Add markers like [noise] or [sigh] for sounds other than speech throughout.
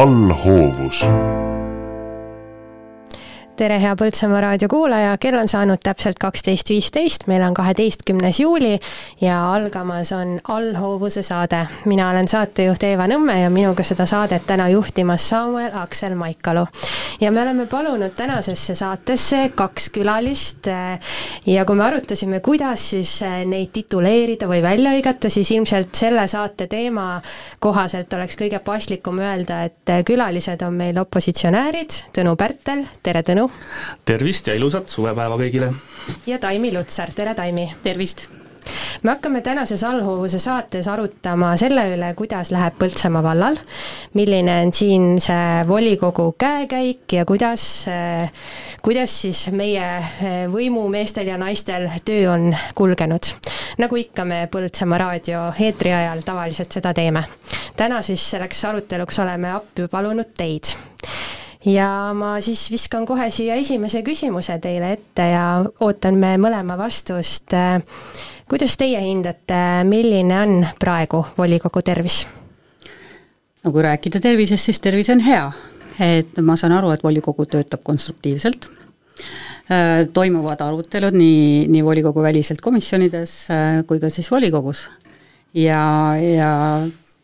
allhoovus tere, hea Põltsamaa raadio kuulaja, kell on saanud täpselt kaksteist viisteist, meil on kaheteistkümnes juuli ja algamas on Allhoovuse saade. mina olen saatejuht Eeva Nõmme ja minuga seda saadet täna juhtimas Samuel Aksel Maikalu. ja me oleme palunud tänasesse saatesse kaks külalist ja kui me arutasime, kuidas siis neid tituleerida või välja hõigata, siis ilmselt selle saate teema kohaselt oleks kõige paslikum öelda, et külalised on meil opositsionäärid, Tõnu Pärtel, tere Tõnu! Tervist ja ilusat suvepäeva kõigile! ja Taimi Lutsar, tere Taimi! tervist! me hakkame tänases allhoovuse saates arutama selle üle, kuidas läheb Põltsamaa vallal, milline on siin see volikogu käekäik ja kuidas, kuidas siis meie võimumeestel ja naistel töö on kulgenud. nagu ikka, me Põltsamaa raadio eetri ajal tavaliselt seda teeme. täna siis selleks aruteluks oleme appi palunud teid ja ma siis viskan kohe siia esimese küsimuse teile ette ja ootan me mõlema vastust. kuidas teie hindate, milline on praegu volikogu tervis? no kui rääkida tervisest, siis tervis on hea. et ma saan aru, et volikogu töötab konstruktiivselt, toimuvad arutelud nii, nii volikogu väliselt komisjonides kui ka siis volikogus. ja, ja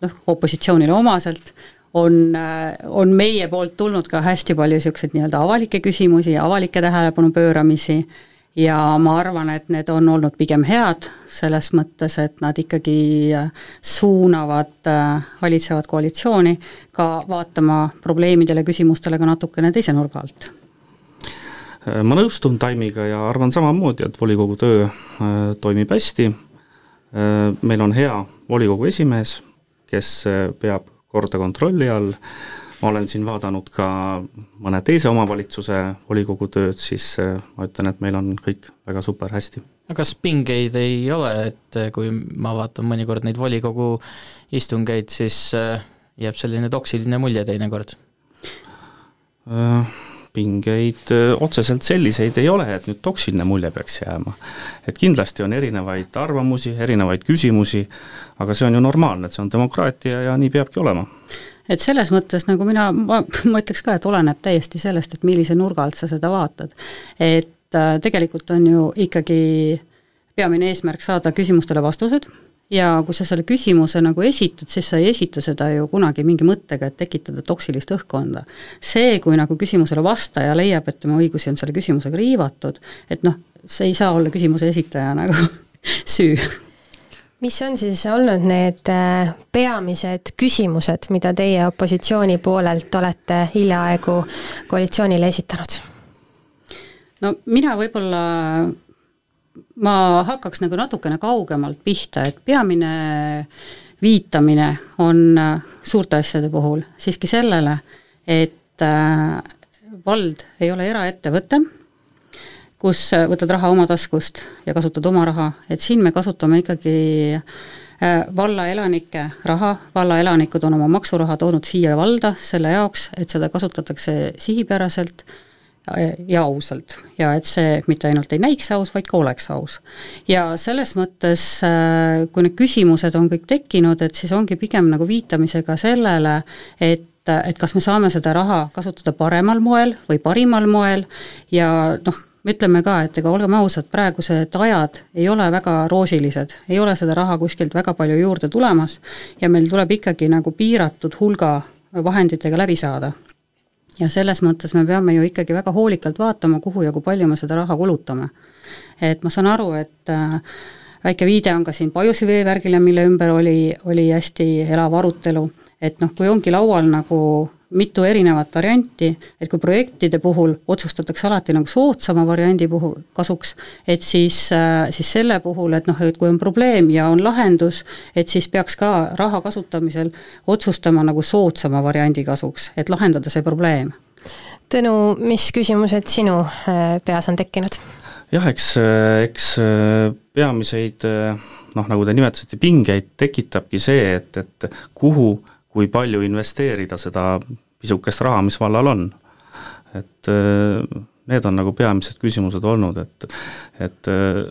noh, opositsioonile omaselt on, on meie poolt tulnud ka hästi palju niisuguseid nii-öelda avalikke küsimusi ja avalikke tähelepanu pööramisi. Ja ma arvan, et need on olnud pigem head, selles mõttes, et nad ikkagi suunavad äh, valitsevat koalitsiooni ka vaatama probleemidele, küsimustele ka natukene teise nurga alt. Ma nõustun Taimiga ja arvan samamoodi, et volikogu töö äh, toimib hästi, äh, meil on hea volikogu esimees, kes peab korda kontrolli all, ma olen siin vaadanud ka mõne teise omavalitsuse volikogu tööd, siis äh, ma ütlen, et meil on kõik väga super hästi. no kas pingeid ei ole, et äh, kui ma vaatan mõnikord neid volikogu istungeid, siis äh, jääb selline toksiline mulje teinekord? Pingeid otseselt selliseid ei ole, et nüüd toksiline mulje peaks jääma. et kindlasti on erinevaid arvamusi, erinevaid küsimusi, aga see on ju normaalne, et see on demokraatia ja nii peabki olema et selles mõttes nagu mina, ma, [laughs] ma ütleks ka, et oleneb täiesti sellest, et millise nurga alt sa seda vaatad. et äh, tegelikult on ju ikkagi peamine eesmärk saada küsimustele vastused ja kui sa selle küsimuse nagu esitad, siis sa ei esita seda ju kunagi mingi mõttega, et tekitada toksilist õhkkonda. see, kui nagu küsimusele vastaja leiab, et tema õigusi on selle küsimusega riivatud, et noh, see ei saa olla küsimuse esitaja nagu [laughs] süü mis on siis olnud need äh, peamised küsimused, mida teie opositsiooni poolelt olete hiljaaegu koalitsioonile esitanud? no mina võib-olla ma hakkaks nagu natukene kaugemalt pihta, et peamine viitamine on äh, suurte asjade puhul siiski sellele, et äh, vald ei ole eraettevõte, kus äh, võtad raha oma taskust ja kasutad oma raha, et siin me kasutame ikkagi valla elanike raha, valla elanikud on oma maksuraha toonud siia valda selle jaoks, et seda kasutatakse sihipäraselt ja ausalt. Ja et see mitte ainult ei näiks aus, vaid ka oleks aus. ja selles mõttes, äh, kui need küsimused on kõik tekkinud, et siis ongi pigem nagu viitamisega sellele, et et kas me saame seda raha kasutada paremal moel või parimal moel. Ja noh, ütleme ka, et ega olgem ausad, praegused ajad ei ole väga roosilised, ei ole seda raha kuskilt väga palju juurde tulemas. Ja meil tuleb ikkagi nagu piiratud hulga vahenditega läbi saada ja selles mõttes me peame ju ikkagi väga hoolikalt vaatama, kuhu ja kui palju me seda raha kulutame. et ma saan aru, et äh, väike viide on ka siin Pajusi veevärgile, mille ümber oli, oli hästi elav arutelu, et noh, kui ongi laual nagu mitu erinevat varianti, et kui projektide puhul otsustatakse alati nagu soodsama variandi puhul kasuks, et siis, äh, siis selle puhul, et noh, et kui on probleem ja on lahendus, et siis peaks ka raha kasutamisel otsustama nagu soodsama variandi kasuks, et lahendada see probleem. Tõnu, mis küsimused sinu äh, peas on tekkinud? jah, eks, äh, eks peamiseid noh, nagu te nimetasite, pingeid tekitabki see, et, et kuhu kui palju investeerida seda pisukest raha, mis vallal on. et äh, need on nagu peamised küsimused olnud, et, et äh,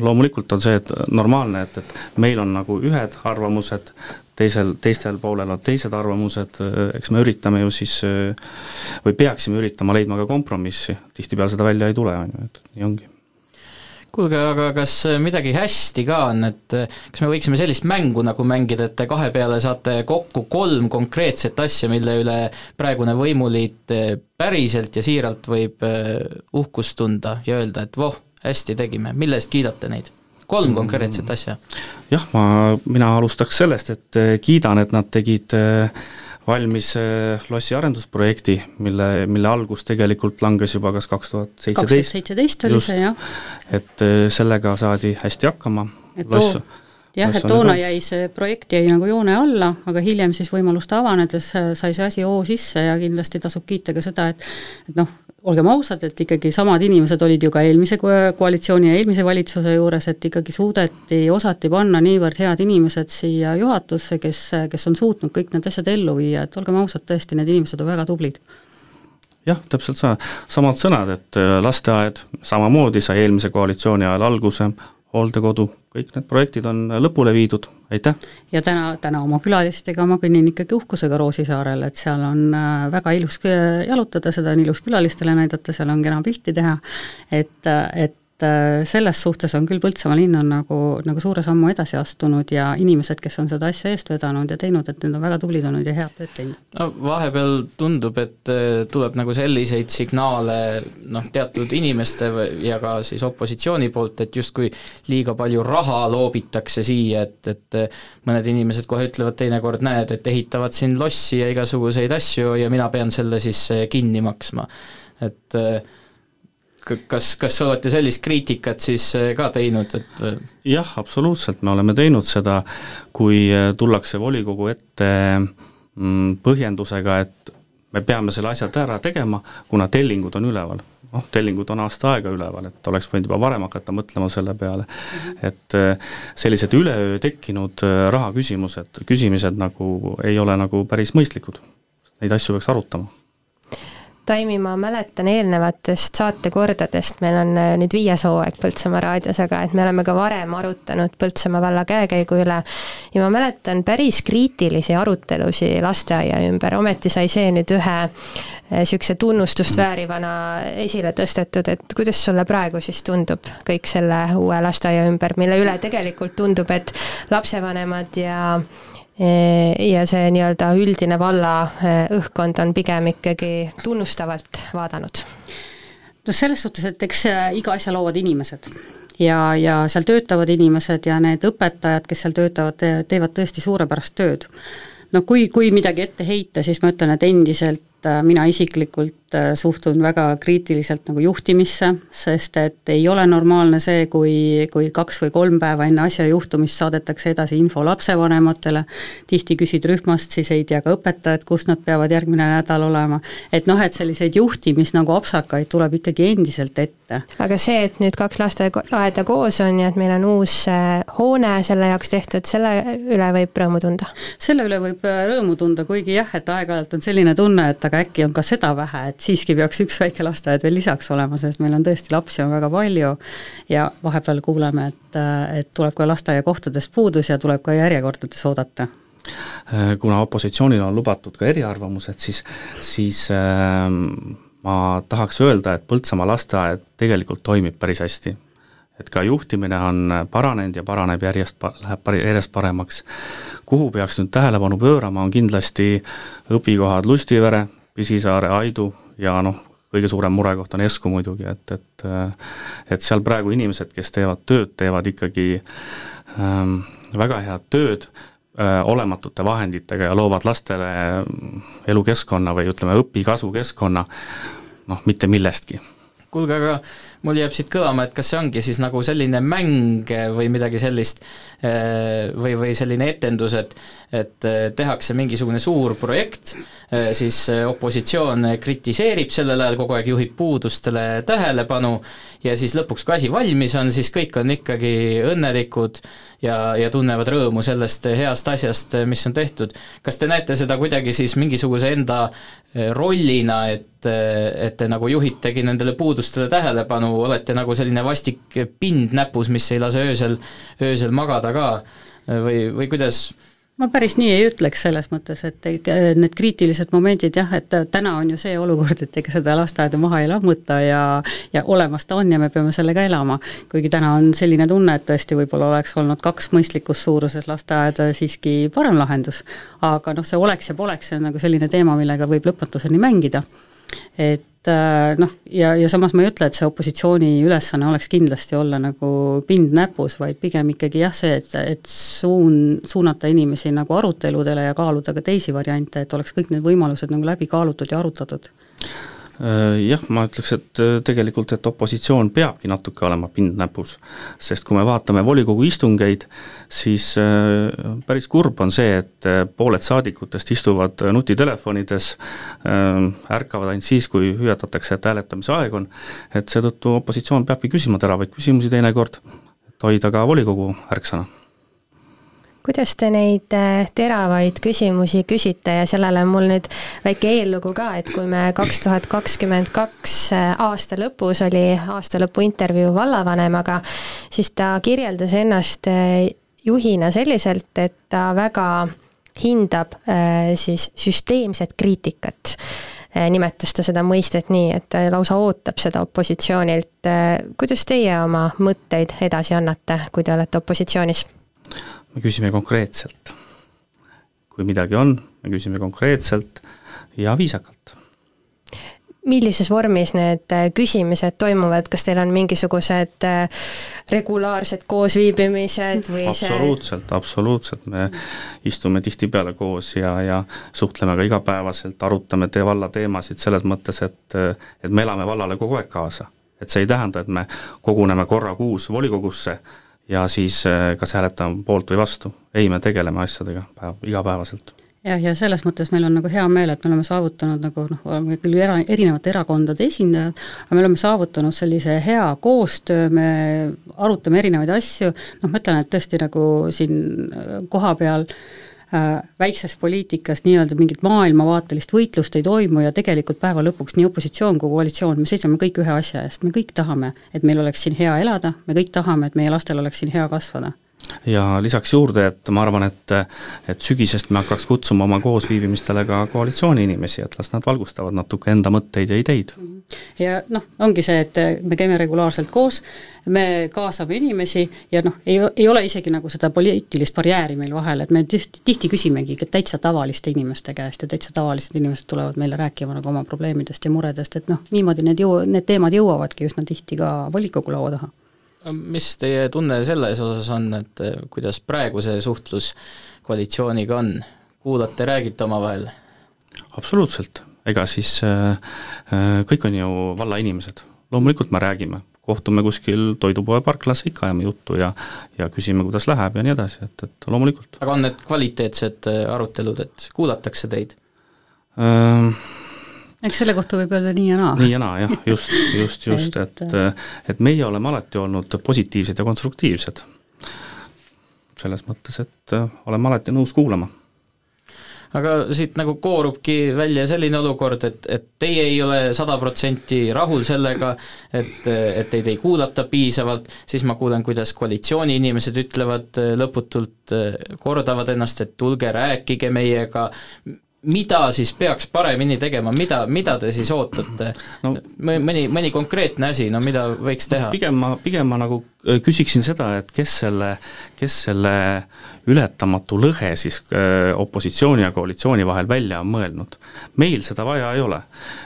loomulikult on see, et normaalne, et, et meil on nagu ühed arvamused, teisel, teistel poolel on teised arvamused, eks me üritame ju siis või peaksime üritama leidma ka kompromissi, tihtipeale seda välja ei tule, on ju, et nii ongi kuulge, aga kas midagi hästi ka on, et kas me võiksime sellist mängu nagu mängida, et te kahe peale saate kokku kolm konkreetset asja, mille üle praegune võimuliit päriselt ja siiralt võib uhkust tunda ja öelda, et voh, hästi tegime, mille eest kiidate neid? kolm konkreetset asja. jah, ma, mina alustaks sellest, et kiidan, et nad tegid eh, valmis eh, lossi arendusprojekti, mille, mille algus tegelikult langes juba kas kaks tuhat seitseteist. seitseteist oli see, jah. et sellega saadi hästi hakkama. loss jah, et toona jäi see projekt jäi nagu joone alla, aga hiljem siis võimaluste avanedes sai see asi hoo sisse ja kindlasti tasub kiita ka seda, et et noh, olgem ausad, et ikkagi samad inimesed olid ju ka eelmise koalitsiooni ja eelmise valitsuse juures, et ikkagi suudeti, osati panna niivõrd head inimesed siia juhatusse, kes, kes on suutnud kõik need asjad ellu viia, et olgem ausad, tõesti, need inimesed on väga tublid. Jah, täpselt sama, samad sõnad, et äh, lasteaed samamoodi sai eelmise koalitsiooni ajal alguse, hooldekodu, kõik need projektid on lõpule viidud, aitäh! ja täna, täna oma külalistega ma kõnnin ikkagi uhkusega Roosisaarel, et seal on äh, väga ilus jalutada, seda on ilus külalistele näidata, seal on kena pilti teha, et, et et äh, selles suhtes on küll Põltsamaa linn on nagu, nagu suure sammu edasi astunud ja inimesed, kes on seda asja eest vedanud ja teinud, et need on väga tublid olnud ja head tööd teinud. no vahepeal tundub, et äh, tuleb nagu selliseid signaale noh, teatud inimeste ja ka siis opositsiooni poolt, et justkui liiga palju raha loobitakse siia, et, et äh, mõned inimesed kohe ütlevad teinekord, näed, et ehitavad siin lossi ja igasuguseid asju ja mina pean selle siis kinni maksma. et äh, kas, kas olete sellist kriitikat siis äh, ka teinud, et äh? jah, absoluutselt, me oleme teinud seda, kui äh, tullakse volikogu ette mm, põhjendusega, et me peame selle asja ära tegema, kuna tellingud on üleval. noh, tellingud on aasta aega üleval, et oleks võinud juba varem hakata mõtlema selle peale. -hmm. et sellised üleöö tekkinud rahaküsimused, küsimised nagu ei ole nagu päris mõistlikud. Neid asju peaks arutama Taimi, ma mäletan eelnevatest saatekordadest, meil on äh, nüüd viies hooaeg Põltsamaa raadios, aga et me oleme ka varem arutanud Põltsamaa valla käekäigu üle. Ja ma mäletan päris kriitilisi arutelusid lasteaia ümber, ometi sai see nüüd ühe niisuguse äh, tunnustust väärivana esile tõstetud, et kuidas sulle praegu siis tundub kõik selle uue lasteaia ümber, mille üle tegelikult tundub, et lapsevanemad ja ja see nii-öelda üldine valla eh, õhkkond on pigem ikkagi tunnustavalt vaadanud? no selles suhtes, et eks eh, iga asja loovad inimesed ja, ja seal töötavad inimesed ja need õpetajad, kes seal töötavad, teevad tõesti suurepärast tööd. no kui, kui midagi ette heita, siis ma ütlen, et endiselt mina isiklikult äh, suhtun väga kriitiliselt nagu juhtimisse, sest et ei ole normaalne see, kui, kui kaks või kolm päeva enne asja juhtumist saadetakse edasi info lapsevanematele, tihti küsid rühmast, siis ei tea ka õpetajad, kus nad peavad järgmine nädal olema. et noh, et selliseid juhtimis nagu apsakaid tuleb ikkagi endiselt ette. aga see, et nüüd kaks lasteaeda koos on ja et meil on uus äh, hoone selle jaoks tehtud, selle üle võib rõõmu tunda? selle üle võib rõõmu tunda, kuigi jah, et aeg-ajalt on selline tunne, et aga äkki on ka seda vähe, et siiski peaks üks väike lasteaed veel lisaks olema, sest meil on tõesti lapsi on väga palju ja vahepeal kuuleme, et, et tuleb ka lasteaiakohtadest puudus ja tuleb ka järjekordades oodata kuna opositsioonil on lubatud ka eriarvamused, siis, siis äh, ma tahaks öelda, et Põltsamaa lasteaed tegelikult toimib päris hästi. et ka juhtimine on paranenud ja paraneb järjest, läheb järjest paremaks. kuhu peaks nüüd tähelepanu pöörama, on kindlasti õpikohad Lustivere, Pisisaare, Aidu ja noh, kõige suurem murekoht on Esku muidugi, et, et et seal praegu inimesed, kes teevad tööd, teevad ikkagi ähm, väga head tööd äh, olematute vahenditega ja loovad lastele elukeskkonna või ütleme, õpikasvukeskkonna noh, mitte millestki. Kuulge, aga mul jääb siit kõlama, et kas see ongi siis nagu selline mäng või midagi sellist äh, või, või selline etendus, et et äh, tehakse mingisugune suur projekt, äh, siis opositsioon kritiseerib sellel ajal, kogu aeg juhib puudustele tähelepanu ja siis lõpuks, kui asi valmis on, siis kõik on ikkagi õnnelikud ja, ja tunnevad rõõmu sellest heast asjast, mis on tehtud. kas te näete seda kuidagi siis mingisuguse enda rollina, et et te nagu juhitegi nendele puudustele tähelepanu, olete nagu selline vastik pind näpus, mis ei lase öösel, öösel magada ka või, või kuidas ma päris nii ei ütleks selles mõttes, et need kriitilised momendid jah, et täna on ju see olukord, et ega seda lasteaeda maha ei lammuta ja ja olemas ta on ja me peame sellega elama. kuigi täna on selline tunne, et tõesti võib-olla oleks olnud kaks mõistlikus suuruses lasteaeda siiski parem lahendus. aga noh, see oleks ja poleks, see on nagu selline teema, millega võib lõpmatuseni mängida. Et äh, noh, ja, ja samas ma ei ütle, et see opositsiooni ülesanne oleks kindlasti olla nagu pind näpus, vaid pigem ikkagi jah, see, et, et suun, suunata inimesi nagu aruteludele ja kaaluda ka teisi variante, et oleks kõik need võimalused nagu läbi kaalutud ja arutatud jah, ma ütleks, et äh, tegelikult, et opositsioon peabki natuke olema pind näpus. sest kui me vaatame volikogu istungeid, siis äh, päris kurb on see, et pooled saadikutest istuvad nutitelefonides, ärkavad ainult siis, kui hüüatatakse, et hääletamise aeg on, et seetõttu opositsioon peabki küsima teravaid küsimusi teinekord, et hoida ka volikogu ärksana kuidas te neid äh, teravaid küsimusi küsite ja sellele on mul nüüd väike eellugu ka, et kui me kaks tuhat kakskümmend kaks äh, aasta lõpus oli aastalõpu intervjuu vallavanemaga, siis ta kirjeldas ennast äh, juhina selliselt, et ta väga hindab siis süsteemset kriitikat nimetas ta seda mõistet nii, et lausa ootab seda opositsioonilt. kuidas teie oma mõtteid edasi annate, kui te olete opositsioonis? Me küsime konkreetselt. kui midagi on, me küsime konkreetselt ja viisakalt. millises vormis need äh, küsimised toimuvad, kas teil on mingisugused äh, regulaarsed koosviibimised või absoluutselt see..., absoluutselt, me istume tihtipeale koos ja, ja suhtleme ka igapäevaselt, arutame te valla teemasid selles mõttes, et et me elame vallale kogu aeg kaasa. et see ei tähenda, et me koguneme korra kuus volikogusse ja siis äh, kas hääletame poolt või vastu. ei, me tegeleme asjadega päev, igapäevaselt jah, ja selles mõttes meil on nagu hea meel, et me oleme saavutanud nagu noh, oleme küll era, erinevate erakondade esindajad, aga me oleme saavutanud sellise hea koostöö, me arutame erinevaid asju, noh ma ütlen, et tõesti nagu siin äh, kohapeal väikses poliitikas nii-öelda mingit maailmavaatelist võitlust ei toimu ja tegelikult päeva lõpuks nii opositsioon kui koalitsioon, me seisame kõik ühe asja eest, me kõik tahame, et meil oleks siin hea elada, me kõik tahame, et meie lastel oleks siin hea kasvada ja lisaks juurde, et ma arvan, et et sügisest me hakkaks kutsuma oma koosviibimistele ka koalitsiooni inimesi, et las nad valgustavad natuke enda mõtteid ja ideid. ja noh, ongi see, et me käime regulaarselt koos, me kaasame inimesi ja noh, ei, ei ole isegi nagu seda poliitilist barjääri meil vahel, et me tihti, tihti küsimegi täitsa tavaliste inimeste käest ja täitsa tavalised inimesed tulevad meile rääkima nagu oma probleemidest ja muredest, et noh, niimoodi need jõu-, need teemad jõuavadki üsna tihti ka volikogu laua taha mis teie tunne selles osas on, et eh, kuidas praegu see suhtlus koalitsiooniga on, kuulate, räägite omavahel? absoluutselt, ega siis äh, kõik on ju valla inimesed, loomulikult me räägime, kohtume kuskil toidupoe parklas, ikka ajame juttu ja ja küsime, kuidas läheb ja nii edasi, et, et loomulikult. aga on need kvaliteetsed arutelud, et kuulatakse teid äh,? Eks selle kohta võib öelda nii ja naa. nii ja naa jah, just, just, [laughs] just, et, et meie oleme alati olnud positiivsed ja konstruktiivsed. selles mõttes, et oleme alati nõus kuulama aga siit nagu koorubki välja selline olukord, et, et teie ei ole sada protsenti rahul sellega, et, et teid ei kuulata piisavalt, siis ma kuulen, kuidas koalitsiooni inimesed ütlevad lõputult, kordavad ennast, et tulge rääkige meiega, mida siis peaks paremini tegema, mida, mida te siis ootate no,? mõni, mõni konkreetne asi, no mida võiks teha? pigem ma, pigem ma nagu äh, küsiksin seda, et kes selle, kes selle ületamatu lõhe siis äh, opositsiooni ja koalitsiooni vahel välja on mõelnud. meil seda vaja ei ole.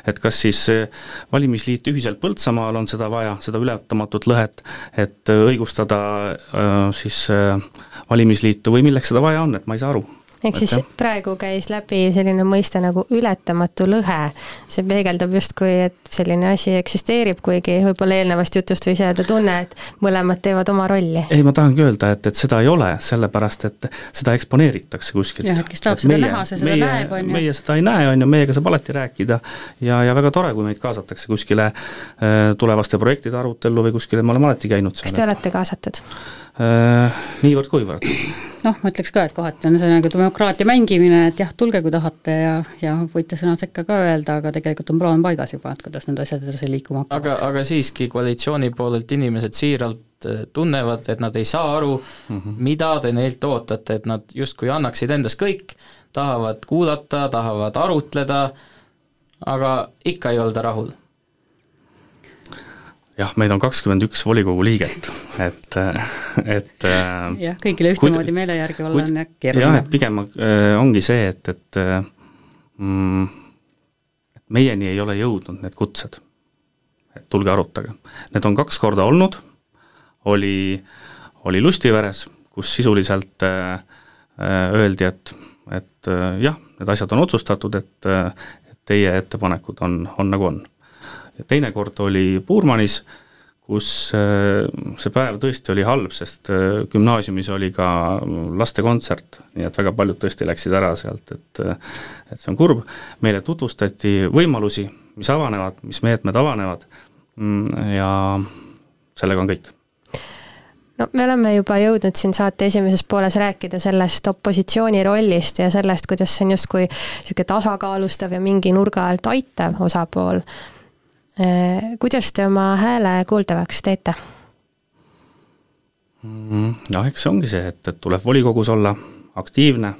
et kas siis äh, valimisliit ühiselt Põltsamaal on seda vaja, seda ületamatut lõhet, et õigustada siis valimisliitu või milleks seda vaja on, et ma ei saa aru ehk siis praegu käis läbi selline mõiste nagu ületamatu lõhe. see peegeldab justkui, et selline asi eksisteerib, kuigi võib-olla eelnevast jutust võis jääda tunne, et mõlemad teevad oma rolli. ei, ma tahangi öelda, et, et seda ei ole, sellepärast et seda eksponeeritakse kuskilt. jah, et kes tahab et seda meie, näha, see seda meie, näeb, on ju. meie seda ei näe, on ju, meiega saab alati rääkida ja, ja väga tore, kui meid kaasatakse kuskile äh, tulevaste projektide arutellu või kuskile, me oleme alati käinud seal. kas te olete kaasatud? Äh, niivõrd-kuivõrd. Noh, ma ütleks ka, et kohati on see nagu demokraatia mängimine, et jah, tulge, kui tahate ja, ja võite sõna sekka ka öelda, aga tegelikult on plaan paigas juba, et kuidas need asjad edasi liikuma hakkavad. aga, aga siiski koalitsiooni poolelt inimesed siiralt äh, tunnevad, et nad ei saa aru mm, -hmm. mida te neilt ootate, et nad justkui annaksid endast kõik, tahavad kuulata, tahavad arutleda, aga ikka ei olda rahul jah, meid on kakskümmend üks volikogu liiget, et, et jah, kõigile ühtemoodi meele järgi olla on jah keeruline. jah, et pigem äh, ongi see, et, et mm, et meieni ei ole jõudnud need kutsed. et tulge arutage. Need on kaks korda olnud, oli, oli Lustiveres, kus sisuliselt äh, äh öeldi, et, et äh, jah, need asjad on otsustatud, et, et teie ettepanekud on, on nagu on ja teine kord oli Puurmanis, kus äh, see päev tõesti oli halb, sest äh, gümnaasiumis oli ka lastekontsert, nii et väga paljud tõesti läksid ära sealt, et äh, et see on kurb, meile tutvustati võimalusi, mis avanevad, mis meetmed avanevad mm, ja sellega on kõik no me oleme juba jõudnud siin saate esimeses pooles rääkida sellest opositsiooni rollist ja sellest, kuidas see on justkui niisugune tasakaalustav ja mingi nurga alt aitav osapool. Äh, kuidas te oma hääle kuuldavaks teete? Noh, eks see ongi see, et, et tuleb volikogus olla aktiivne,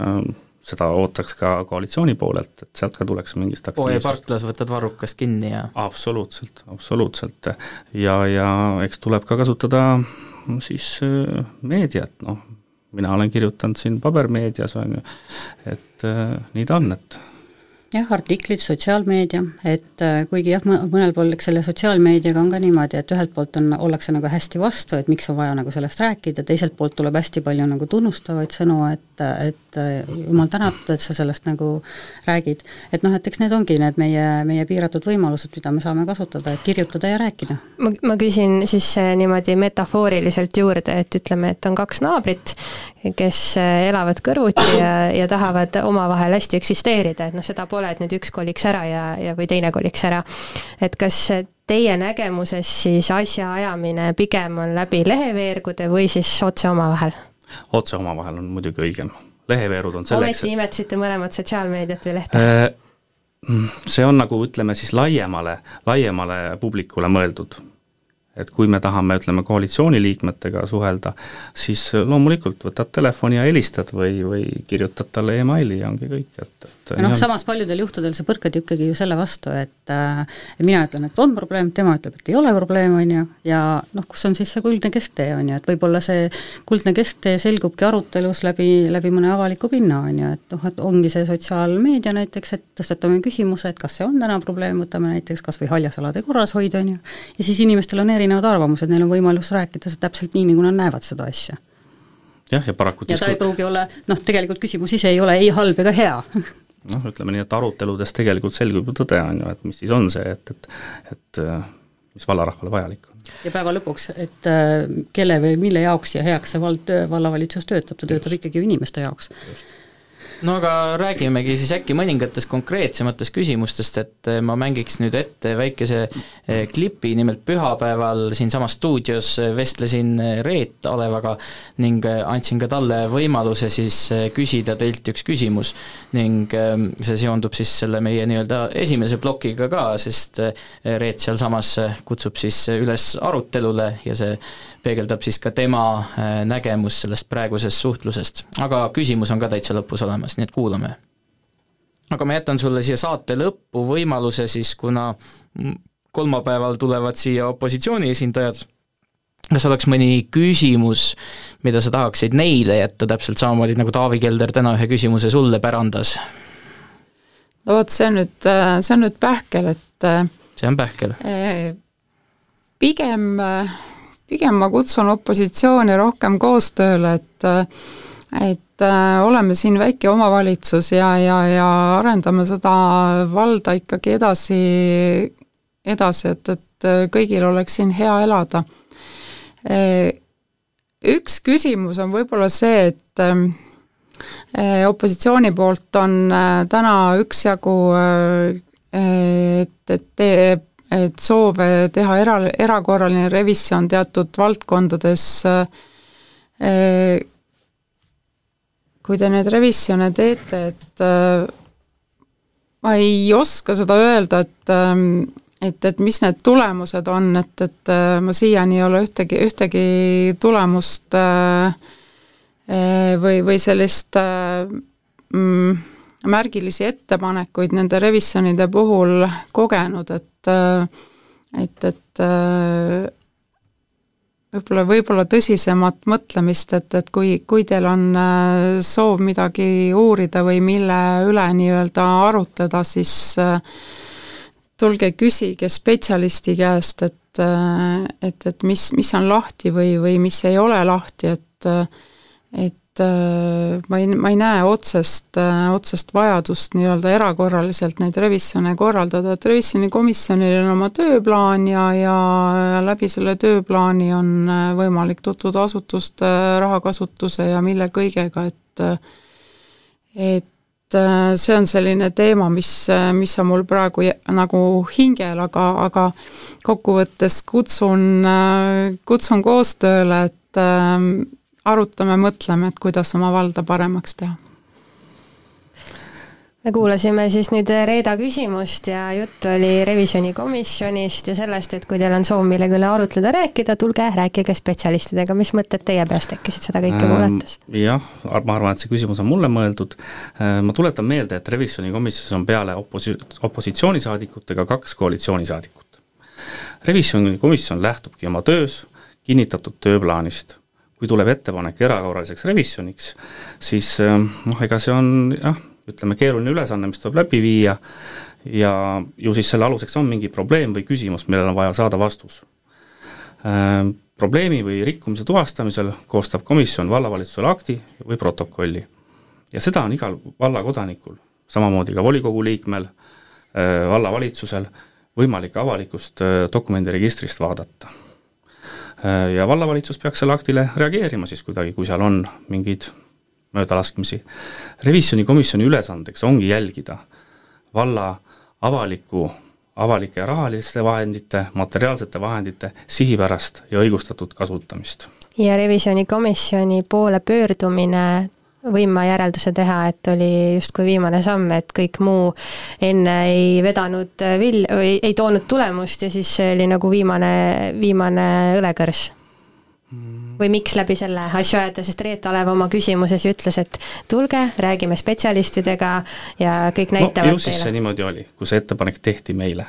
ähm, seda ootaks ka koalitsiooni poolelt, et sealt ka tuleks mingist aktiivsust. parklas võtad varrukast kinni ja absoluutselt, absoluutselt. ja, ja eks tuleb ka kasutada siis äh, meediat, noh, mina olen kirjutanud siin pabermeedias, on ju, et äh, nii ta on, et jah, artiklid, sotsiaalmeedia, et äh, kuigi jah, mõnel pool eks selle sotsiaalmeediaga on ka niimoodi, et ühelt poolt on, ollakse nagu hästi vastu, et miks on vaja nagu sellest rääkida, teiselt poolt tuleb hästi palju nagu tunnustavaid sõnu, et, et äh, jumal tänatud, et sa sellest nagu räägid. et noh, et eks need ongi need meie, meie piiratud võimalused, mida me saame kasutada, et kirjutada ja rääkida. ma, ma küsin siis äh, niimoodi metafooriliselt juurde, et ütleme, et on kaks naabrit, kes elavad kõrvuti ja, ja tahavad omavahel hästi eksisteerida, et noh, seda pole, et nüüd üks koliks ära ja, ja või teine koliks ära. et kas teie nägemuses siis asjaajamine pigem on läbi leheveergude või siis otse omavahel? Otse omavahel on muidugi õigem, leheveerud on selleks ometi nimetasite mõlemat sotsiaalmeediat või lehte äh,? See on nagu ütleme siis laiemale, laiemale publikule mõeldud et kui me tahame, ütleme, koalitsiooniliikmetega suhelda, siis loomulikult võtad telefoni ja helistad või, või kirjutad talle emaili ja ongi kõik, et, et noh, samas paljudel juhtudel sa põrkad ikkagi ju selle vastu, et äh, mina ütlen, et on probleem, tema ütleb, et ei ole probleem, on ju, ja noh, kus on siis see kuldne kesktee, on ju, et võib-olla see kuldne kesktee selgubki arutelus läbi, läbi mõne avaliku pinna, on ju, et noh, et ongi see sotsiaalmeedia näiteks, et tõstatame küsimuse, et kas see on täna probleem, võtame näiteks kas või haljasalade korrashoid, on ju, ja siis inimestel on erinevad arvamused, neil on võimalus rääkida täpselt nii, nagu nad näevad seda asja jah, ja paraku ja ta ei pruugi olla, noh, tegelikult küsimus ise ei ole ei halb ega hea noh, ütleme nii, et aruteludes tegelikult selgub ju tõde, on ju, et mis siis on see, et, et et mis vallarahvale vajalik on. ja päeva lõpuks, et äh, kelle või mille jaoks ja heaks see vald, vallavalitsus töötab, ta töötab Just. ikkagi ju inimeste jaoks. Just no aga räägimegi siis äkki mõningatest konkreetsematest küsimustest, et eh, ma mängiks nüüd ette väikese eh, klipi, nimelt pühapäeval siinsamas stuudios eh, vestlesin Reet Alevaga ning andsin ka talle võimaluse siis küsida teilt üks küsimus. ning see seondub siis selle meie nii-öelda esimese plokiga ka, sest Reet sealsamas kutsub siis üles arutelule ja see peegeldab siis ka tema äh, nägemus sellest praegusest suhtlusest. aga küsimus on ka täitsa lõpus olemas, nii et kuulame. aga ma jätan sulle siia saate lõppu võimaluse siis, kuna kolmapäeval tulevad siia opositsiooni esindajad, kas oleks mõni küsimus, mida sa tahaksid neile jätta, täpselt samamoodi nagu Taavi Kelder täna ühe küsimuse sulle pärandas? no vot, see on nüüd, see on nüüd pähkel, et see on pähkel? Pigem pigem ma kutsun opositsiooni rohkem koostööle, et et äh, oleme siin väike omavalitsus ja, ja, ja arendame seda valda ikkagi edasi, edasi, et, et kõigil oleks siin hea elada. Äh, üks küsimus on võib-olla see, et äh, opositsiooni poolt on täna üksjagu et, et et soove teha era, erakorraline revisjon teatud valdkondades äh, kui te neid revisjone teete, et äh, ma ei oska seda öelda, et ähm, et, et mis need tulemused on, et, et ma siiani ei ole ühtegi, ühtegi tulemust või, või sellist mm, märgilisi ettepanekuid nende revisjonide puhul kogenud, et et, et võib-olla, võib-olla tõsisemat mõtlemist, et, et kui, kui teil on soov midagi uurida või mille üle nii-öelda arutleda, siis äh, tulge küsige spetsialisti käest, et, et, et mis, mis on lahti või, või mis ei ole lahti, et et ma ei, ma ei näe otsest, otsest vajadust nii-öelda erakorraliselt neid revisjone korraldada, et revisjonikomisjonil on oma tööplaan ja, ja läbi selle tööplaani on võimalik tutvuda asutuste rahakasutuse ja mille kõigega, et et Äh, see on selline teema, mis, äh, mis on mul praegu nagu hingel, aga, aga kokkuvõttes kutsun, äh, kutsun koostööle, et arutame, mõtleme, et kuidas oma valda paremaks teha me kuulasime siis nüüd Reeda küsimust ja jutt oli revisjonikomisjonist ja sellest, et kui teil on soov millegi üle arutleda, rääkida, tulge rääkige spetsialistidega, mis mõtted teie peas tekkisid seda kõike ähm, kuulates? jah, ma arvan, et see küsimus on mulle mõeldud, äh, ma tuletan meelde, et revisjonikomisjonis on peale oposi-, opositsioonisaadikutega kaks koalitsioonisaadikut. revisjonikomisjon lähtubki oma töös kinnitatud tööplaanist kui tuleb ettepanek erakorraliseks revisjoniks, siis äh, noh, ega see on jah, ütleme, keeruline ülesanne, mis tuleb läbi viia ja ju siis selle aluseks on mingi probleem või küsimus, millele on vaja saada vastus. Äh, probleemi või rikkumise tuvastamisel koostab komisjon vallavalitsusele akti või protokolli. ja seda on igal vallakodanikul, samamoodi ka volikogu liikmel, äh, vallavalitsusel, võimalik avalikust dokumendiregistrist vaadata. Ja vallavalitsus peaks selle aktile reageerima siis kuidagi, kui seal on mingid möödalaskmisi. revisjonikomisjoni ülesandeks ongi jälgida valla avaliku, avalike rahaliste vahendite, materiaalsete vahendite sihipärast ja õigustatud kasutamist. ja revisjonikomisjoni poole pöördumine võin ma järelduse teha, et oli justkui viimane samm, et kõik muu enne ei vedanud vil-, või ei toonud tulemust ja siis see oli nagu viimane, viimane õlekõrs või miks läbi selle asju ajada, sest Reet Alev oma küsimuses ju ütles, et tulge, räägime spetsialistidega ja kõik näitavad no, ju siis see niimoodi oli, kui see ettepanek tehti meile.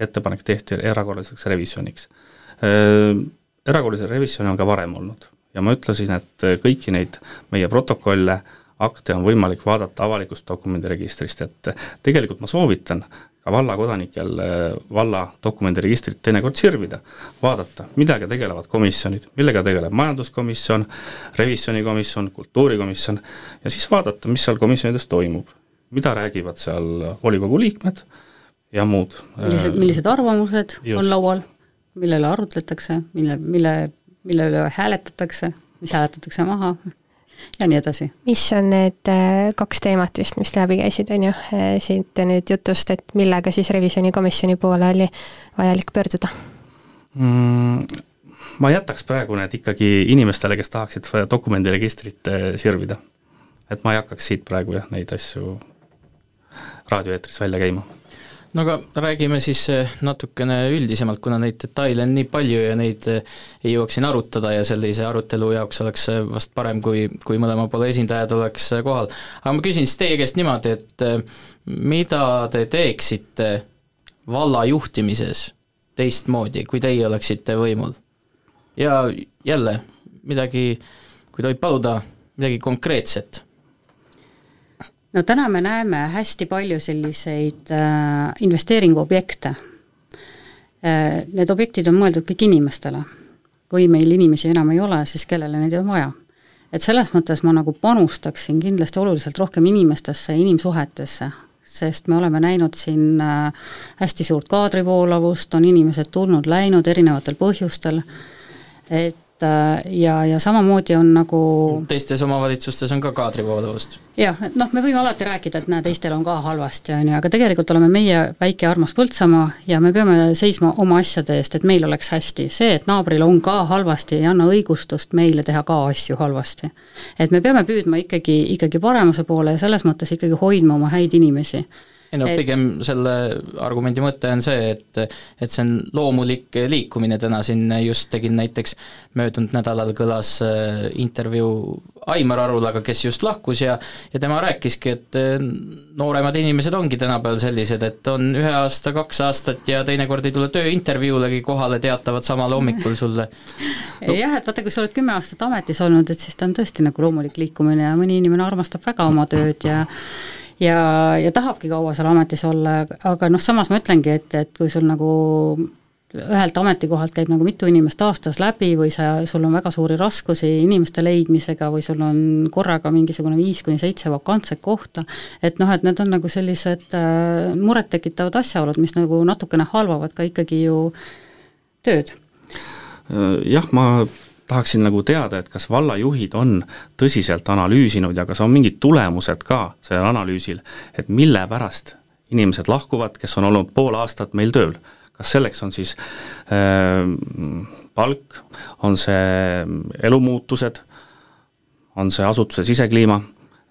ettepanek tehti erakorraliseks revisjoniks. Erakorralise revisjoni on ka varem olnud ja ma ütlesin, et kõiki neid meie protokolle, akte on võimalik vaadata avalikust dokumendiregistrist, et tegelikult ma soovitan ka valla kodanikel eh, valla dokumendiregistrit teinekord sirvida, vaadata, millega tegelevad komisjonid, millega tegeleb majanduskomisjon, revisjonikomisjon, kultuurikomisjon, ja siis vaadata, mis seal komisjonides toimub. mida räägivad seal volikogu liikmed ja muud. millised, millised arvamused Just. on laual, mille üle arutletakse, mille, mille, mille üle hääletatakse, mis hääletatakse maha ja nii edasi. mis on need äh, kaks teemat vist, mis läbi käisid, on ju, äh, siit nüüd jutust, et millega siis revisjonikomisjoni poole oli vajalik pöörduda mm,? ma jätaks praegu need ikkagi inimestele, kes tahaksid dokumendiregistrit äh, sirvida. et ma ei hakkaks siit praegu jah, neid asju raadioeetris välja käima no aga räägime siis eh, natukene üldisemalt, kuna neid detaile on nii palju ja neid eh, ei jõuaks siin arutada ja sellise arutelu jaoks oleks eh, vast parem, kui, kui mõlema poole esindajad oleks kohal. aga ma küsin siis teie käest niimoodi, et mida te teeksite valla juhtimises teistmoodi, kui teie oleksite võimul? ja jälle, midagi, kui tohib paluda, midagi konkreetset no täna me näeme hästi palju selliseid äh, investeeringuobjekte äh,. Need objektid on mõeldud kõik inimestele. kui meil inimesi enam ei ole, siis kellele neid on vaja? et selles mõttes ma nagu panustaksin kindlasti oluliselt rohkem inimestesse ja inimsuhetesse, sest me oleme näinud siin äh, hästi suurt kaadrivoolavust, on inimesed tulnud-läinud erinevatel põhjustel, et äh, ja, ja samamoodi on nagu teistes omavalitsustes on ka kaadrivooluvust. jah, et noh, me võime alati rääkida, et näe, teistel on ka halvasti, on ju, aga tegelikult oleme meie väike armas Põltsamaa ja me peame seisma oma asjade eest, et meil oleks hästi. see, et naabril on ka halvasti, ei anna õigustust meile teha ka asju halvasti. et me peame püüdma ikkagi, ikkagi paremuse poole ja selles mõttes ikkagi hoidma oma häid inimesi ei no pigem selle argumendi mõte on see, et et see on loomulik liikumine, täna siin just tegin näiteks, möödunud nädalal kõlas äh, intervjuu Aimar Arulaga, kes just lahkus ja ja tema rääkiski, et äh, nooremad inimesed ongi tänapäeval sellised, et on ühe aasta, kaks aastat ja teinekord ei tule tööintervjuulegi kohale, teatavad samal hommikul sulle. No.. [laughs] jah, et vaata, kui sa oled kümme aastat ametis olnud, et siis ta on tõesti nagu loomulik liikumine ja mõni inimene armastab väga oma tööd ja ja, ja tahabki kaua seal ametis olla, aga noh, samas ma ütlengi, et, et kui sul nagu ühelt ametikohalt käib nagu mitu inimest aastas läbi või sa, sul on väga suuri raskusi inimeste leidmisega või sul on korraga mingisugune viis kuni seitse vakantset kohta, et noh, et need on nagu sellised äh, murettekitavad asjaolud, mis nagu natukene halvavad ka ikkagi ju tööd. jah, ma tahaksin nagu teada, et kas vallajuhid on tõsiselt analüüsinud ja kas on mingid tulemused ka sellel analüüsil, et mille pärast inimesed lahkuvad, kes on olnud pool aastat meil tööl. kas selleks on siis äh, palk, on see elumuutused, on see asutuse sisekliima,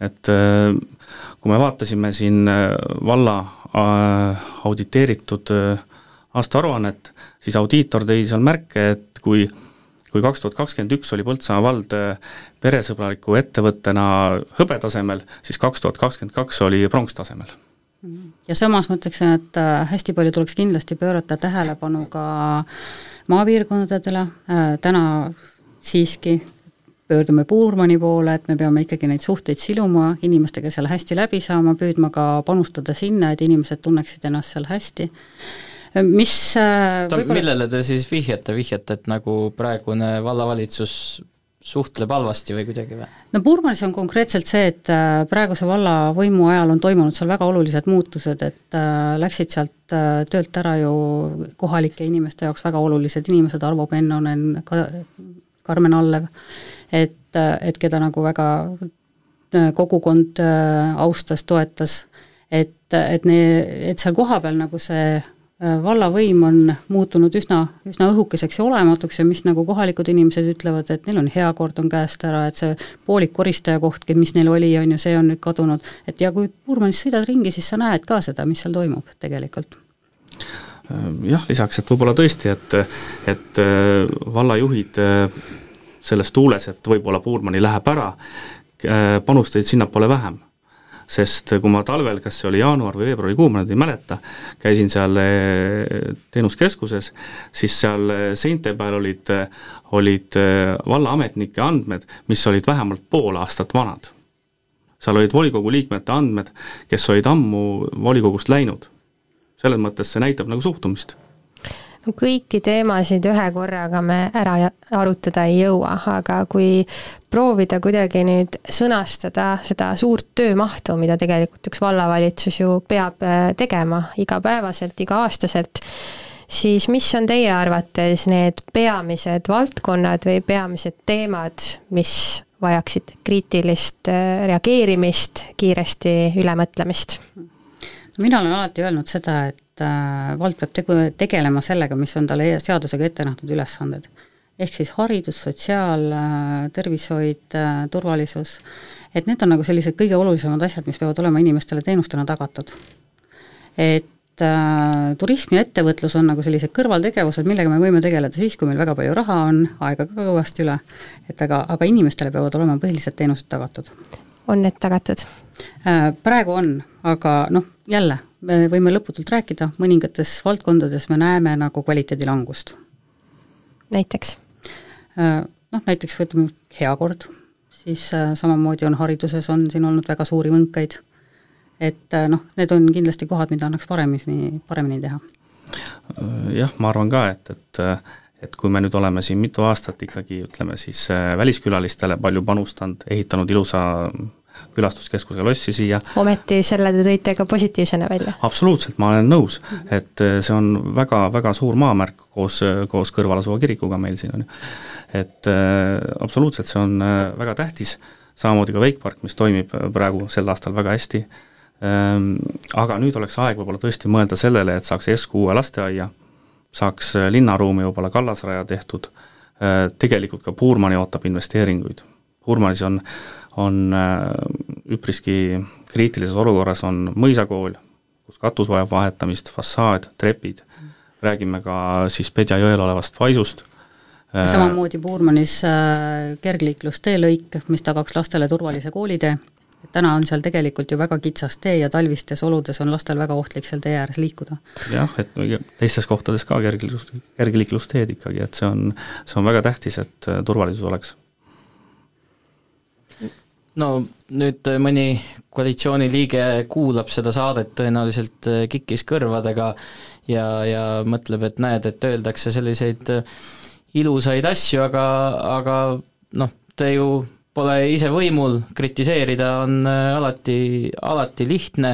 et äh, kui me vaatasime siin äh, valla äh, auditeeritud äh, aastaaruannet, siis audiitor tõi seal märke, et kui äh, kui kaks tuhat kakskümmend üks oli Põltsamaa vald äh, peresõbraliku ettevõttena hõbetasemel, siis kaks tuhat kakskümmend kaks oli pronkstasemel. ja samas ma ütleksin, et äh, hästi palju tuleks kindlasti pöörata tähelepanu ka maapiirkondadele, äh, täna siiski pöördume Puurmani poole, et me peame ikkagi neid suhteid siluma, inimestega seal hästi läbi saama, püüdma ka panustada sinna, et inimesed tunneksid ennast seal hästi mis äh, ta, millele te siis vihjate, vihjate, et nagu praegune vallavalitsus suhtleb halvasti või kuidagi või? no Purmanis on konkreetselt see, et äh, praeguse vallavõimu ajal on toimunud seal väga olulised muutused, et äh, läksid sealt töölt ära ju kohalike inimeste jaoks väga olulised inimesed, Arvo Pennonen ka,, Karmen Allev, et, et keda nagu väga kogukond austas, toetas, et, et ne-, et seal kohapeal nagu see vallavõim on muutunud üsna, üsna õhukeseks ja olematuks ja mis nagu kohalikud inimesed ütlevad, et neil on hea kord on käest ära, et see poolik koristaja koht, mis neil oli, on ju, see on nüüd kadunud. et ja kui Puurmanis sõidad ringi, siis sa näed ka seda, mis seal toimub tegelikult äh, jah, lisaks, et võib-olla tõesti, et, et äh, vallajuhid selles tuules, et võib-olla Puurmani läheb ära, panustasid sinnapoole vähem sest kui ma talvel, kas see oli jaanuar või veebruarikuu, ma nüüd ei mäleta, käisin seal eh, teenuskeskuses, siis seal eh, seinte peal olid, olid eh, vallaametnike andmed, mis olid vähemalt pool aastat vanad. seal olid volikogu liikmete andmed, kes olid ammu volikogust läinud. selles mõttes see näitab nagu suhtumist no kõiki teemasid ühe korraga me ära arutada ei jõua, aga kui proovida kuidagi nüüd sõnastada seda suurt töömahtu, mida tegelikult üks vallavalitsus ju peab äh, tegema igapäevaselt, iga-aastaselt, siis mis on teie arvates need peamised valdkonnad või peamised teemad, mis vajaksid kriitilist äh, reageerimist, kiiresti ülemõtlemist? mina olen alati öelnud seda, et äh, vald peab tegu, tegelema sellega, mis on talle seadusega ette nähtud ülesanded. ehk siis haridus, sotsiaal äh,, tervishoid äh,, turvalisus, et need on nagu sellised kõige olulisemad asjad, mis peavad olema inimestele teenustena tagatud. et turism ja ettevõtlus on nagu sellised kõrvaltegevused, millega me võime tegeleda siis, kui meil väga palju raha on, aega ka kõvasti üle, et aga, aga inimestele peavad olema põhilised teenused tagatud. on need tagatud? Praegu on, aga noh, jälle, me võime lõputult rääkida, mõningates valdkondades me näeme nagu kvaliteedi langust. näiteks? Äh, noh, näiteks võtame hea kord, siis äh, samamoodi on hariduses, on siin olnud väga suuri võnkeid, et äh, noh, need on kindlasti kohad, mida annaks paremini, paremini teha. jah, ma arvan ka, et, et et kui me nüüd oleme siin mitu aastat ikkagi ütleme siis väliskülalistele palju panustanud, ehitanud ilusa külastuskeskuse lossi siia. ometi selle te tõite ka positiivsena välja? absoluutselt, ma olen nõus, et äh, see on väga, väga suur maamärk koos, koos kõrval asuva kirikuga meil siin on ju. et äh, absoluutselt, see on äh, väga tähtis, samamoodi ka Wake Park, mis toimib praegu sel aastal väga hästi ähm,, aga nüüd oleks aeg võib-olla tõesti mõelda sellele, et saaks Esku uue lasteaia, saaks linnaruumi võib-olla kallasraja tehtud äh,, tegelikult ka Puurmani ootab investeeringuid. Puurmanis on on äh, üpriski kriitilises olukorras, on mõisakool, kus katus vajab vahetamist, fassaad, trepid, räägime ka siis Pedja jõel olevast paisust, äh, samamoodi Puurmanis äh, kergliiklustee lõik, mis tagaks lastele turvalise koolitee, täna on seal tegelikult ju väga kitsas tee ja talvistes oludes on lastel väga ohtlik seal tee ääres liikuda. jah, et teistes kohtades ka kergliiklus, kergliiklusteed ikkagi, et see on, see on väga tähtis, et turvalisus oleks no nüüd äh, mõni koalitsiooniliige kuulab seda saadet tõenäoliselt äh, kikis kõrvadega ja, ja mõtleb, et näed, et öeldakse selliseid äh, ilusaid asju, aga, aga noh, te ju pole ise võimul, kritiseerida on alati, alati lihtne,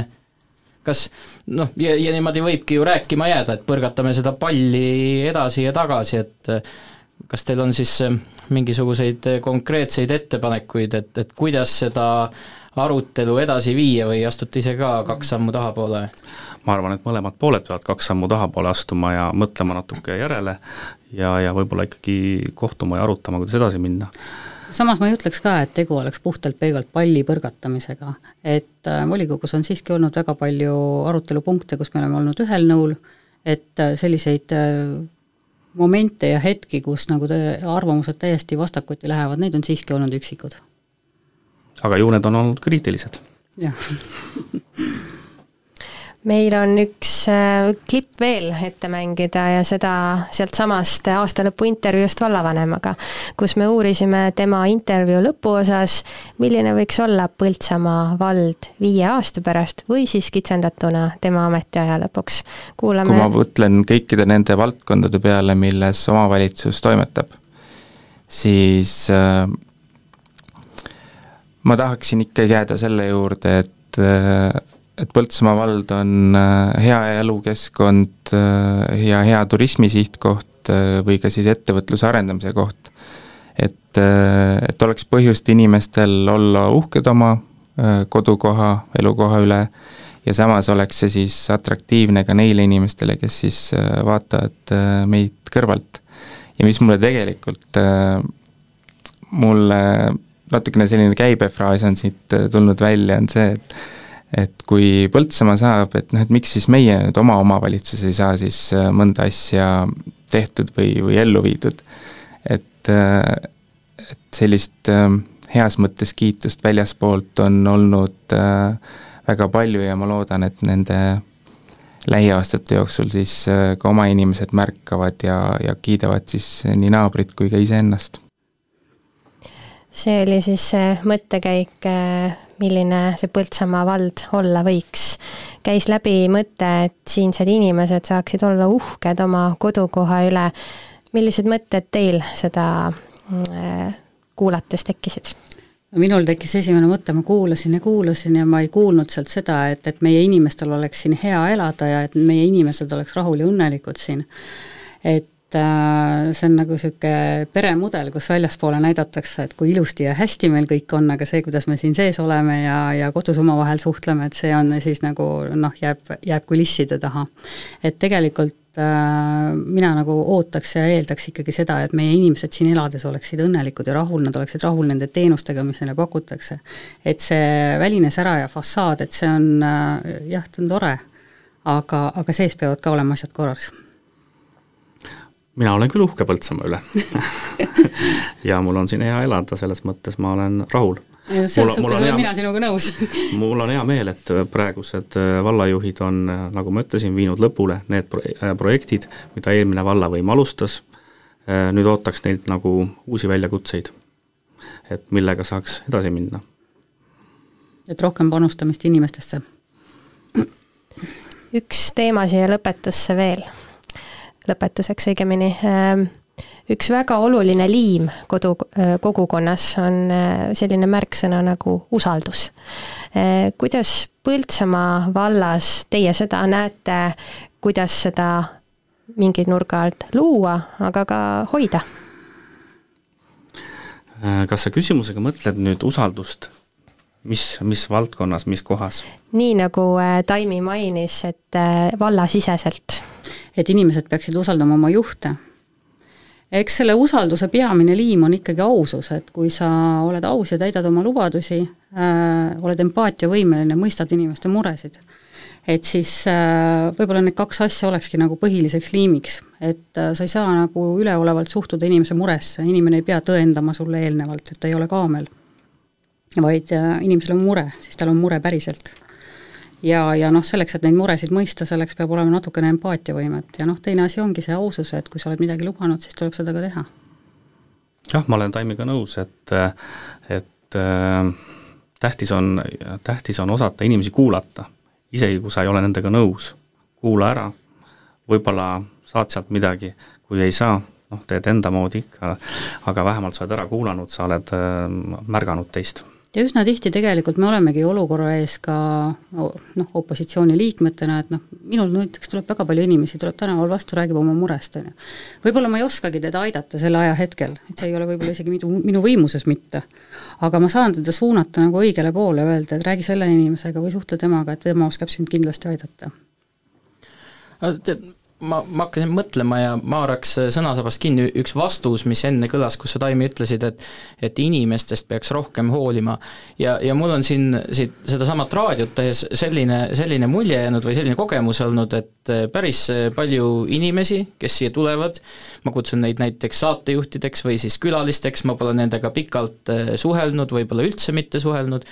kas noh, ja, ja niimoodi võibki ju rääkima jääda, et põrgatame seda palli edasi ja tagasi, et kas teil on siis mingisuguseid äh, konkreetseid ettepanekuid, et, et kuidas seda arutelu edasi viia või astute ise ka kaks sammu tahapoole? ma arvan, et mõlemad pooled peavad kaks sammu tahapoole astuma ja mõtlema natuke järele ja, ja võib-olla ikkagi kohtuma ja arutama, kuidas edasi minna samas ma ei ütleks ka, et tegu oleks puhtalt pelgalt palli põrgatamisega, et äh, volikogus on siiski olnud väga palju arutelupunkte, kus me oleme olnud ühel nõul, et selliseid momente ja hetki, kus nagu arvamused täiesti vastakuti lähevad, neid on siiski olnud üksikud. aga ju need on olnud kriitilised? jah [laughs] meil on üks äh, klipp veel ette mängida ja seda sealtsamast aastalõpu intervjuust vallavanemaga, kus me uurisime tema intervjuu lõpuosas, milline võiks olla Põltsamaa vald viie aasta pärast või siis kitsendatuna tema ametiaja lõpuks. kuulame kui ma mõtlen kõikide nende valdkondade peale, milles omavalitsus toimetab, siis äh, ma tahaksin ikkagi jääda selle juurde, et äh, et Põltsamaa vald on äh, hea elukeskkond äh, ja hea turismisihtkoht äh, või ka siis ettevõtluse arendamise koht. et, et oleks põhjust inimestel olla uhked oma kodukoha, elukoha üle ja samas oleks see siis atraktiivne ka neile inimestele, kes siis vaatavad meid kõrvalt. ja mis mulle tegelikult, mulle natukene selline käibefraas on siit tulnud välja, on see, et et kui Põltsamaa saab, et noh, et miks siis meie nüüd oma omavalitsus ei saa siis äh, mõnda asja tehtud või, või ellu viidud. et, äh, et sellist äh, heas mõttes kiitust väljaspoolt on olnud väga palju ja ma loodan, et nende lähiaastate jooksul siis ka oma inimesed märkavad ja, ja kiidavad siis nii naabrit kui ka iseennast. see oli siis mõttekäik milline see Põltsamaa vald olla võiks. käis läbi mõte, et siinsed inimesed saaksid olla uhked oma kodukoha üle. millised mõtted teil seda äh, kuulates tekkisid? minul tekkis esimene mõte, ma kuulasin ja kuulasin ja ma ei kuulnud sealt seda, et, et meie inimestel oleks siin hea elada ja et meie inimesed oleks rahul ja õnnelikud siin. et Äh, see on nagu niisugune peremudel, kus väljaspoole näidatakse, et kui ilusti ja hästi meil kõik on, aga see, kuidas me siin sees oleme ja, ja kodus omavahel suhtleme, et see on siis nagu noh, jääb, jääb kulisside taha. et tegelikult äh, mina nagu ootaks ja eeldaks ikkagi seda, et meie inimesed siin elades oleksid õnnelikud ja rahul, nad oleksid rahul nende teenustega, mis neile pakutakse. et see väline sära ja fassaad, et see on äh, jah, see on tore, aga, aga sees peavad ka olema asjad korras mina olen küll uhke Põltsamaa üle [laughs] ja mul on siin hea elada, selles mõttes ma olen rahul. selles suhtes olen mina sinuga nõus [laughs] mul on hea meel, et praegused äh, vallajuhid on, äh, nagu ma ütlesin, viinud lõpule need pro-, äh, projektid, mida eelmine vallavõim alustas, nüüd ootaks neilt nagu uusi väljakutseid, et millega saaks edasi minna. et rohkem panustamist inimestesse. üks teema siia lõpetusse veel lõpetuseks õigemini. Ähm, üks väga oluline liim kodu, kogukonnas on selline märksõna nagu usaldus. kuidas Põltsamaa vallas teie seda näete, kuidas seda mingi nurga alt luua, aga ka hoida? kas sa küsimusega mõtled nüüd usaldust mis, mis valdkonnas, mis kohas? nii nagu äh, Taimi mainis, et äh, vallasiseselt. Et inimesed peaksid usaldama oma juhte. eks selle usalduse peamine liim on ikkagi ausus, et kui sa oled aus ja täidad oma lubadusi äh,, oled empaatiavõimeline, mõistad inimeste muresid, et siis äh, võib-olla need kaks asja olekski nagu põhiliseks liimiks, et äh, sa ei saa nagu üleolevalt suhtuda inimese muresse, inimene ei pea tõendama sulle eelnevalt, et ta ei ole kaamel vaid äh, inimesel on mure, siis tal on mure päriselt. Ja, ja noh, selleks, et neid muresid mõista, selleks peab olema natukene empaatiavõimet ja noh, teine asi ongi see ausus, et kui sa oled midagi lubanud, siis tuleb seda ka teha. jah, ma olen Taimiga nõus, et, et äh, tähtis on, tähtis on osata inimesi kuulata, isegi kui sa ei ole nendega nõus, kuula ära, võib-olla saad sealt midagi, kui ei saa, noh, teed enda moodi ikka, aga vähemalt sa oled ära kuulanud, sa oled äh, märganud teist ja üsna tihti tegelikult me olemegi olukorra ees ka noh, opositsiooni liikmetena, et noh, minul näiteks tuleb väga palju inimesi, tuleb tänaval vastu, räägib oma murest, on ju. võib-olla ma ei oskagi teda aidata sel ajahetkel, et see ei ole võib-olla isegi minu, minu võimuses mitte. aga ma saan teda suunata nagu õigele poole, öelda, et räägi selle inimesega või suhtle temaga, et tema oskab sind kindlasti aidata. tead, ma, ma hakkasin mõtlema ja ma haaraks sõnasabast kinni üks vastus, mis enne kõlas, kus sa, Taimi, ütlesid, et et inimestest peaks rohkem hoolima. ja, ja mul on siin siit sedasamat raadiot tehes selline, selline mulje jäänud või selline kogemus olnud, et päris palju inimesi, kes siia tulevad, ma kutsun neid näiteks saatejuhtideks või siis külalisteks, ma pole nendega pikalt suhelnud, võib-olla üldse mitte suhelnud,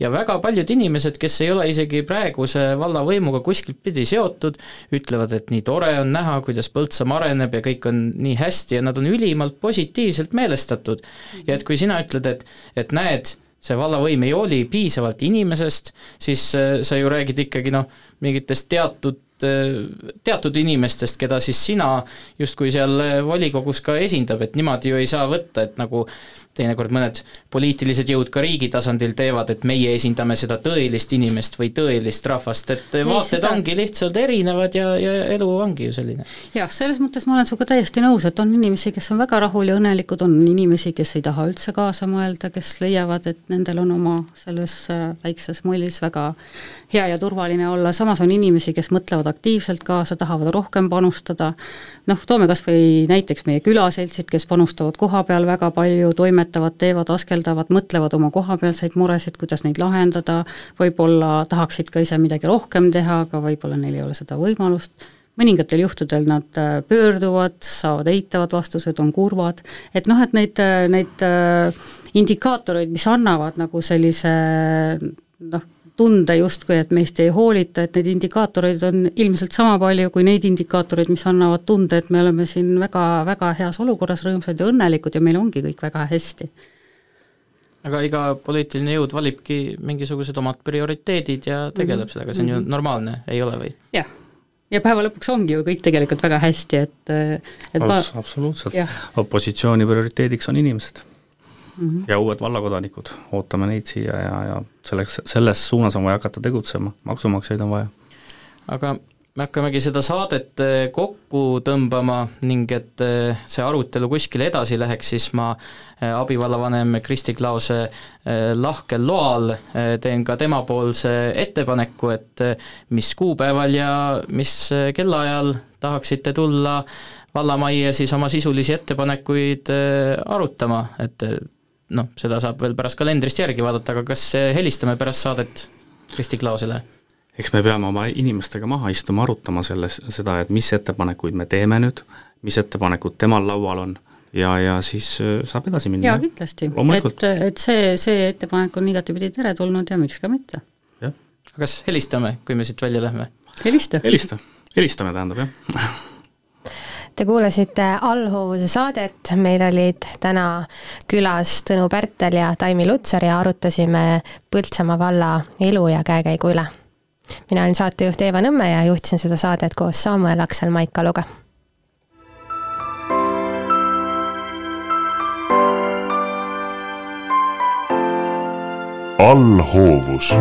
ja väga paljud inimesed, kes ei ole isegi praeguse vallavõimuga kuskilt pidi seotud, ütlevad, et nii tore on näha, kuidas Põltsamaa areneb ja kõik on nii hästi ja nad on ülimalt positiivselt meelestatud. ja et kui sina ütled, et, et näed, see vallavõim ei hooli piisavalt inimesest, siis äh, sa ju räägid ikkagi noh, mingitest teatud teatud inimestest, keda siis sina justkui seal volikogus ka esindab, et niimoodi ju ei saa võtta, et nagu teinekord mõned poliitilised jõud ka riigi tasandil teevad, et meie esindame seda tõelist inimest või tõelist rahvast, et vaated seda... ongi lihtsalt erinevad ja, ja elu ongi ju selline. jah, selles mõttes ma olen sinuga täiesti nõus, et on inimesi, kes on väga rahul ja õnnelikud, on inimesi, kes ei taha üldse kaasa mõelda, kes leiavad, et nendel on oma selles äh, väikses mullis väga hea ja turvaline olla, samas on inimesi, kes mõtlevad aktiivselt kaasa, tahavad rohkem panustada, noh, toome kas või näiteks meie külaseltsid, kes panustavad koha peal väga palju, toimetavad, teevad, askeldavad, mõtlevad oma kohapealseid muresid, kuidas neid lahendada, võib-olla tahaksid ka ise midagi rohkem teha, aga võib-olla neil ei ole seda võimalust, mõningatel juhtudel nad äh, pöörduvad, saavad eitavad vastused, on kurvad, et noh, et neid, äh, neid äh, indikaatoreid, mis annavad nagu sellise noh, tunde justkui, et meist ei hoolita, et neid indikaatoreid on ilmselt sama palju kui neid indikaatoreid, mis annavad tunde, et me oleme siin väga, väga heas olukorras, rõõmsad ja õnnelikud ja meil ongi kõik väga hästi. aga iga poliitiline jõud valibki mingisugused omad prioriteedid ja tegeleb mm -hmm. sellega, see on ju mhm. normaalne, ei ole või? jah, ja päeva lõpuks ongi ju kõik tegelikult väga hästi, et, et Abs ma... absoluutselt, opositsiooni prioriteediks on inimesed mm -hmm. ja uued vallakodanikud, ootame neid siia ja, ja selleks, selles suunas on vaja hakata tegutsema, maksumaksjaid on vaja. aga me hakkamegi seda saadet eh, kokku tõmbama ning et eh, see arutelu kuskile edasi läheks, siis ma eh, abivallavanem Kristi Klause lahkel loal teen ka temapoolse ettepaneku, et mis kuupäeval ja mis kellaajal tahaksite tulla vallamajja siis oma sisulisi ettepanekuid arutama, et noh, seda saab veel pärast kalendrist järgi vaadata, aga kas helistame pärast saadet Kristi Klausele? eks me peame oma inimestega maha istuma, arutama selles, seda, et mis ettepanekuid me teeme nüüd, mis ettepanekud temal laual on ja, ja siis äh, saab edasi minna. jaa, kindlasti. et, et see, see ettepanek on igatepidi teretulnud ja miks ka mitte. aga kas helistame, kui me siit välja lähme? helista. helista, helistame tähendab, jah [laughs] Te kuulasite allhoovuse saadet, meil olid täna külas Tõnu Pärtel ja Taimi Lutsar ja arutasime Põltsamaa valla elu ja käekäigu üle. mina olen saatejuht Eeva Nõmme ja juhtisin seda saadet koos Samuel Aksel Maikaluga. Allhoovus.